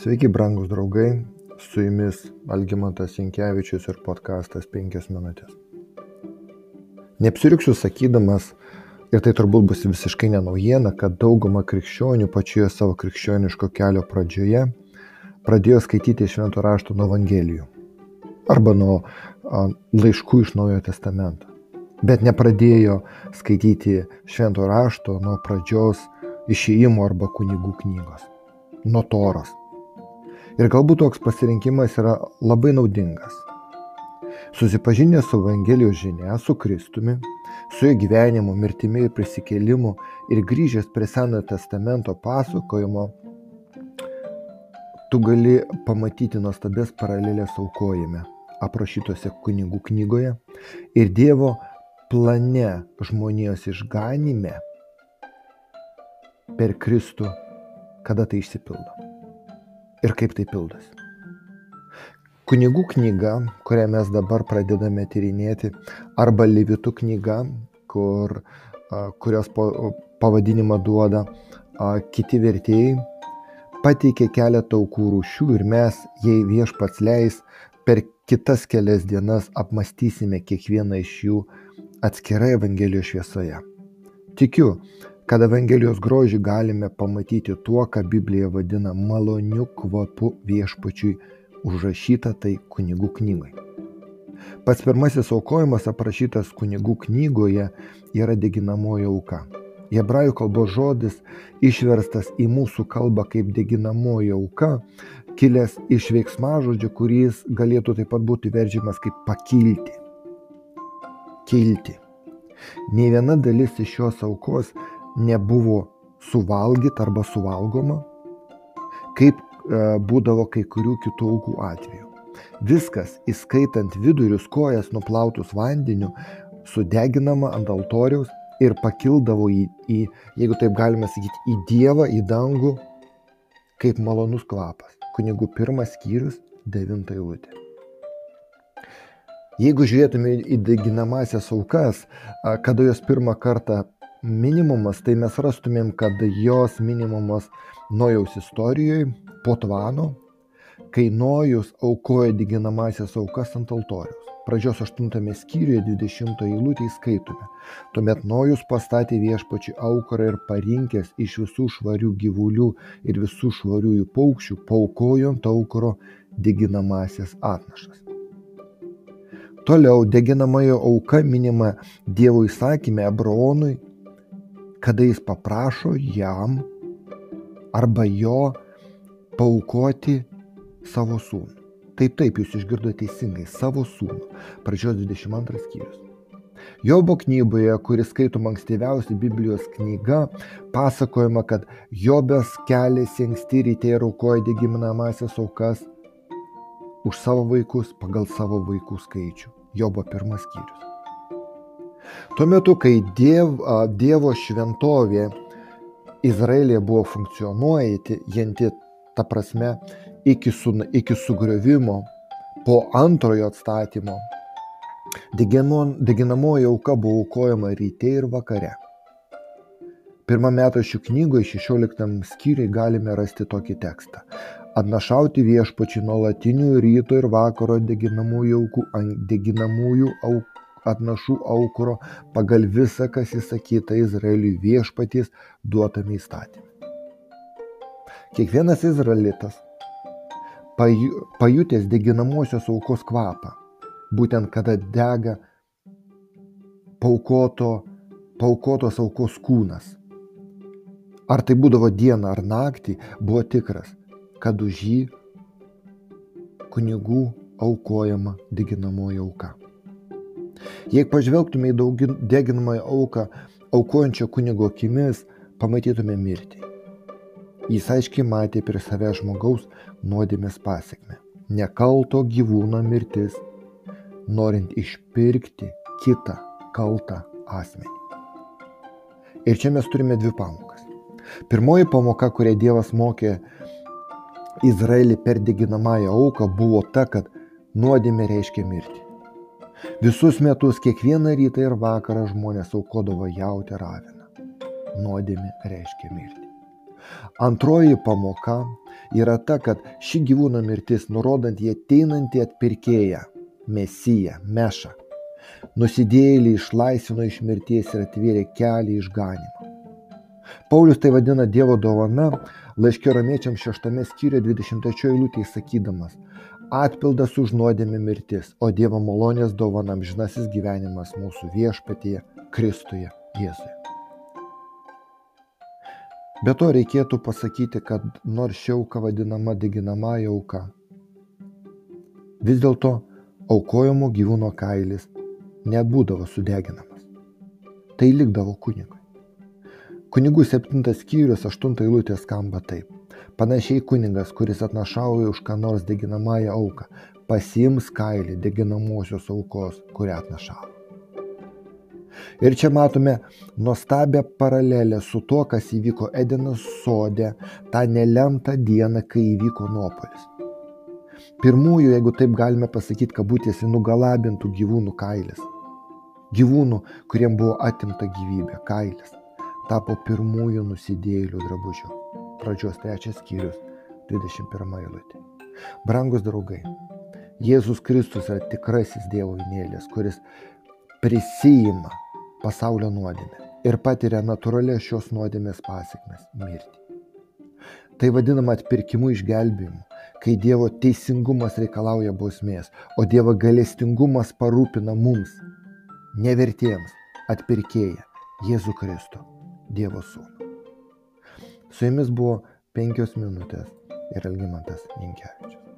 Sveiki, brangūs draugai, su jumis Algimantas Inkevičius ir podkastas 5 minutės. Neapsiriksiu sakydamas, ir tai turbūt bus visiškai nenaujiena, kad dauguma krikščionių pačioje savo krikščioniško kelio pradžioje pradėjo skaityti šventų rašto nuo Evangelijų arba nuo laiškų iš Naujojo Testamento, bet nepradėjo skaityti šventų rašto nuo pradžios išėjimo arba kunigų knygos, nuo toros. Ir galbūt toks pasirinkimas yra labai naudingas. Susipažinę su Evangelijos žinia, su Kristumi, su jo gyvenimu, mirtimi ir prisikėlimu ir grįžęs prie Senojo testamento pasakojimo, tu gali pamatyti nuostabės paralelės aukojime, aprašytose kunigų knygoje ir Dievo plane žmonijos išganime per Kristų, kada tai išsipildo ir kaip tai pildosi. Kunigų knyga, kurią mes dabar pradedame tyrinėti, arba Levitų knyga, kur, kurios pavadinimą duoda kiti vertėjai, pateikė keletą aukų rūšių ir mes, jei viešpats leis, per kitas kelias dienas apmastysime kiekvieną iš jų atskirai Evangelijos šviesoje. Tikiu, kad Evangelijos grožį galime pamatyti tuo, ką Biblija vadina maloniu kvapu viešpačiui užrašyta tai kunigų knygai. Pats pirmasis aukojimas aprašytas kunigų knygoje yra deginamoji auka. Hebrajų kalbos žodis išverstas į mūsų kalbą kaip deginamoji auka, kilęs iš veiksmažodžio, kuris galėtų taip pat būti veržiamas kaip pakilti. Kilti. Nei viena dalis iš šios aukos nebuvo suvalgyta arba suvalgoma, kaip e, būdavo kai kurių kitų aukų atveju. Viskas, įskaitant vidurius kojas nuplautus vandeniu, sudeginama ant altoriaus ir pakildavo į, į, jeigu taip galime sakyti, į Dievą, į dangų, kaip malonus kvapas. Kunigų pirmas skyrius, devinta eilutė. Jeigu žiūrėtume į deginamasias aukas, kada jos pirmą kartą minimumas, tai mes rastumėm, kad jos minimumas Nojaus istorijoje po tvano, kai Nojus aukoja diginamasias aukas ant altoriaus. Pradžios 8 skyriuje 20 eilutė įskaitome. Tuomet Nojus pastatė viešpačių aukurą ir parinkęs iš visų švarių gyvulių ir visų švariųjų paukščių paukojo ant aukuro diginamasias atnašas. Toliau deginamojo auka minima Dievo įsakymė Abraonui kada jis paprašo jam arba jo paukoti savo sūnų. Taip, taip, jūs išgirdote teisingai, savo sūnų. Pradžios 22 skyrius. Jobo knygoje, kuris skaitoma ankstyviausia Biblijos knyga, pasakojama, kad Jobas keliasi anksti ryte ir aukoja degiminamasias aukas už savo vaikus pagal savo vaikų skaičių. Jobo pirmas skyrius. Tuo metu, kai diev, Dievo šventovė Izraelėje buvo funkcionuojanti, ta prasme, iki, su, iki sugriovimo, po antrojo atstatymo, deginamoji auka buvo aukojama ryte ir vakare. Pirmą metą šių knygų 16 skyriui galime rasti tokį tekstą. Atnašauti viešpačių nuolatinių ryto ir vakaro deginamųjų aukų, deginamųjų aukų atnašų aukuro pagal visa, kas įsakyta Izraeliui viešpaties duotame įstatymė. Kiekvienas izraelitas pajutęs deginamosios aukos kvapą, būtent kada dega paukoto, paukotos aukos kūnas. Ar tai būdavo diena ar naktį, buvo tikras, kad už jį kunigų aukojama deginamoji auka. Jei pažvelgtume į deginamąją auką aukojančio kunigo akimis, pamatytume mirtį. Jis aiškiai matė prie save žmogaus nuodėmės pasiekme. Nekalto gyvūno mirtis, norint išpirkti kitą kaltą asmenį. Ir čia mes turime dvi pamokas. Pirmoji pamoka, kurią Dievas mokė Izraelį per deginamąją auką, buvo ta, kad nuodėmė reiškia mirtį. Visus metus kiekvieną rytą ir vakarą žmonės aukodavo jautį raviną. Nuodėmė reiškia mirtį. Antroji pamoka yra ta, kad ši gyvūno mirtis nurodant į ateinantį atpirkėją, mesiją, mešą. Nusidėjėlį išlaisvino iš mirties ir atvėrė kelią išganimą. Paulius tai vadina Dievo dovana, laiškė romiečiams šeštame skyriuje 23 eilutėje sakydamas, atpildas už nuodėmę mirtis, o Dievo malonės dovana amžinasis gyvenimas mūsų viešpatyje, Kristuje, Jėzuje. Be to reikėtų pasakyti, kad nors ši auka vadinama deginamąją auką, vis dėlto aukojamo gyvūno kailis nebūdavo sudeginamas. Tai likdavo kunigui. Kunigų septintas skyrius, aštunta eilutė skamba taip. Panašiai kunigas, kuris atnašauja už ką nors deginamąją auką, pasiims kailį deginamosios aukos, kurią atnašavo. Ir čia matome nuostabią paralelę su tuo, kas įvyko Edenos sode tą nelemtą dieną, kai įvyko nuopolis. Pirmųjų, jeigu taip galime pasakyti, kabutėsi nugalabintų gyvūnų kailis. Gyvūnų, kuriem buvo atimta gyvybė, kailis, tapo pirmųjų nusidėjėlių drabužiu. Pradžios trečias skyrius, 21 eilutė. Brangus draugai, Jėzus Kristus yra tikrasis Dievo vinėlis, kuris prisijima pasaulio nuodėmę ir patiria natūralias šios nuodėmės pasiekmes - mirtį. Tai vadinama atpirkimu išgelbėjimu, kai Dievo teisingumas reikalauja bausmės, o Dievo galestingumas parūpina mums, nevertiems, atpirkėją Jėzų Kristų, Dievo Sūnų. Su jumis buvo penkios minutės ir Elgimantas Ninkevičius.